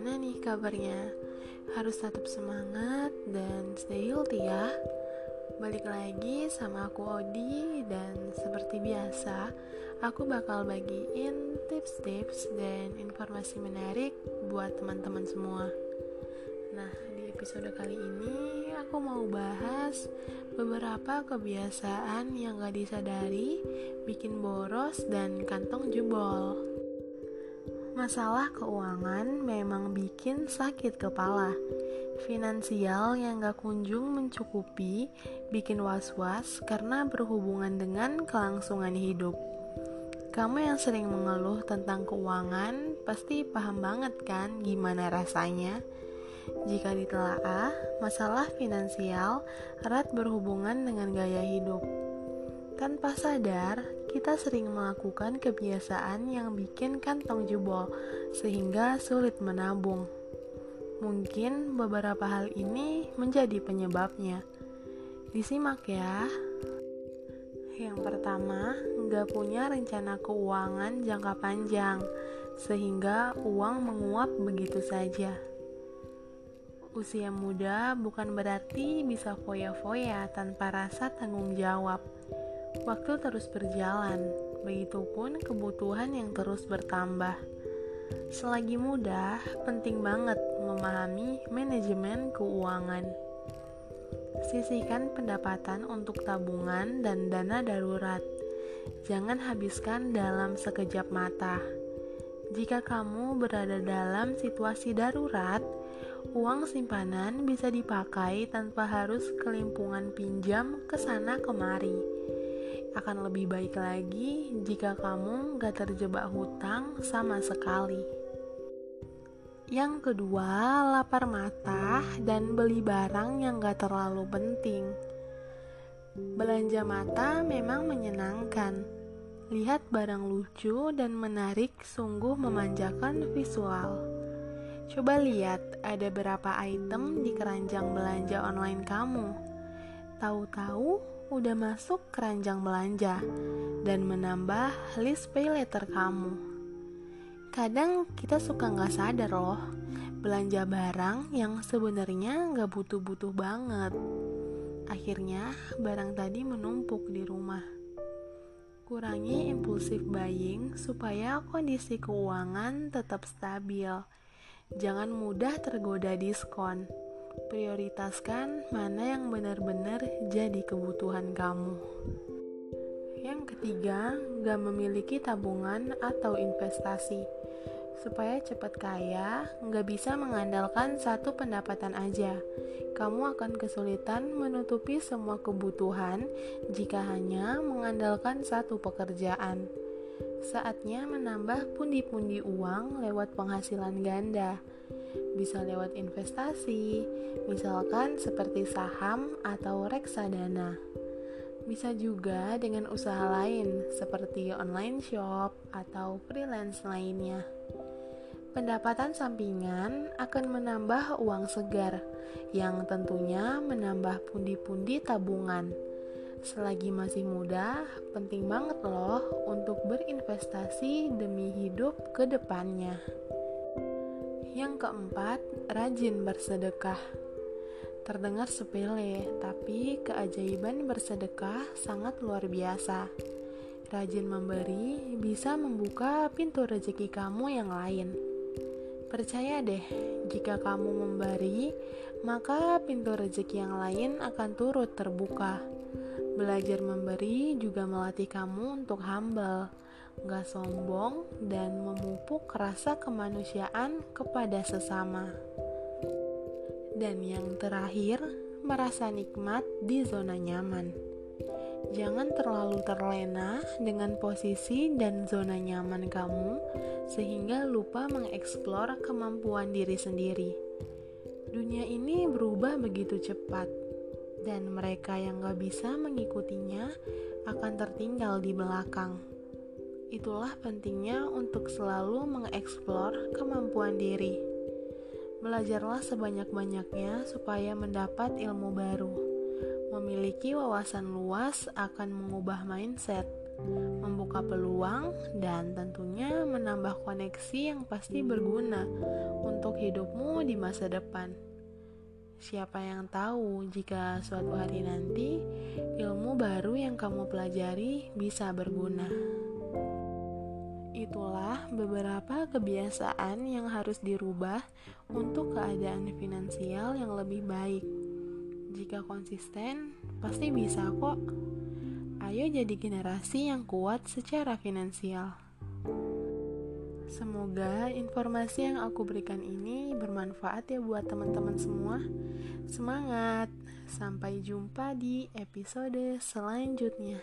gimana nih kabarnya? Harus tetap semangat dan stay healthy ya. Balik lagi sama aku Odi dan seperti biasa, aku bakal bagiin tips-tips dan informasi menarik buat teman-teman semua. Nah, di episode kali ini aku mau bahas beberapa kebiasaan yang gak disadari bikin boros dan kantong jebol. Masalah keuangan memang bikin sakit kepala. Finansial yang gak kunjung mencukupi bikin was-was karena berhubungan dengan kelangsungan hidup. Kamu yang sering mengeluh tentang keuangan pasti paham banget kan gimana rasanya? Jika ditelaah, masalah finansial erat berhubungan dengan gaya hidup. Tanpa sadar, kita sering melakukan kebiasaan yang bikin kantong jebol, sehingga sulit menabung. Mungkin beberapa hal ini menjadi penyebabnya. Disimak ya. Yang pertama, nggak punya rencana keuangan jangka panjang, sehingga uang menguap begitu saja. Usia muda bukan berarti bisa foya-foya tanpa rasa tanggung jawab Waktu terus berjalan, begitupun kebutuhan yang terus bertambah. Selagi muda, penting banget memahami manajemen keuangan. Sisihkan pendapatan untuk tabungan dan dana darurat. Jangan habiskan dalam sekejap mata. Jika kamu berada dalam situasi darurat, uang simpanan bisa dipakai tanpa harus kelimpungan pinjam ke sana kemari akan lebih baik lagi jika kamu gak terjebak hutang sama sekali. Yang kedua, lapar mata dan beli barang yang gak terlalu penting. Belanja mata memang menyenangkan. Lihat barang lucu dan menarik sungguh memanjakan visual. Coba lihat ada berapa item di keranjang belanja online kamu. Tahu-tahu udah masuk keranjang belanja dan menambah list pay letter kamu. Kadang kita suka nggak sadar loh, belanja barang yang sebenarnya nggak butuh-butuh banget. Akhirnya barang tadi menumpuk di rumah. Kurangi impulsif buying supaya kondisi keuangan tetap stabil. Jangan mudah tergoda diskon prioritaskan mana yang benar-benar jadi kebutuhan kamu. Yang ketiga, gak memiliki tabungan atau investasi. Supaya cepat kaya, gak bisa mengandalkan satu pendapatan aja. Kamu akan kesulitan menutupi semua kebutuhan jika hanya mengandalkan satu pekerjaan. Saatnya menambah pundi-pundi uang lewat penghasilan ganda bisa lewat investasi, misalkan seperti saham atau reksadana. Bisa juga dengan usaha lain seperti online shop atau freelance lainnya. Pendapatan sampingan akan menambah uang segar yang tentunya menambah pundi-pundi tabungan. Selagi masih muda, penting banget loh untuk berinvestasi demi hidup ke depannya. Yang keempat, rajin bersedekah. Terdengar sepele, tapi keajaiban bersedekah sangat luar biasa. Rajin memberi bisa membuka pintu rezeki kamu yang lain. Percaya deh, jika kamu memberi, maka pintu rezeki yang lain akan turut terbuka. Belajar memberi juga melatih kamu untuk humble gak sombong, dan memupuk rasa kemanusiaan kepada sesama. Dan yang terakhir, merasa nikmat di zona nyaman. Jangan terlalu terlena dengan posisi dan zona nyaman kamu, sehingga lupa mengeksplor kemampuan diri sendiri. Dunia ini berubah begitu cepat, dan mereka yang gak bisa mengikutinya akan tertinggal di belakang. Itulah pentingnya untuk selalu mengeksplor kemampuan diri. Belajarlah sebanyak-banyaknya supaya mendapat ilmu baru. Memiliki wawasan luas akan mengubah mindset, membuka peluang, dan tentunya menambah koneksi yang pasti berguna untuk hidupmu di masa depan. Siapa yang tahu jika suatu hari nanti ilmu baru yang kamu pelajari bisa berguna. Itulah beberapa kebiasaan yang harus dirubah untuk keadaan finansial yang lebih baik. Jika konsisten, pasti bisa kok. Ayo jadi generasi yang kuat secara finansial. Semoga informasi yang aku berikan ini bermanfaat ya buat teman-teman semua. Semangat! Sampai jumpa di episode selanjutnya.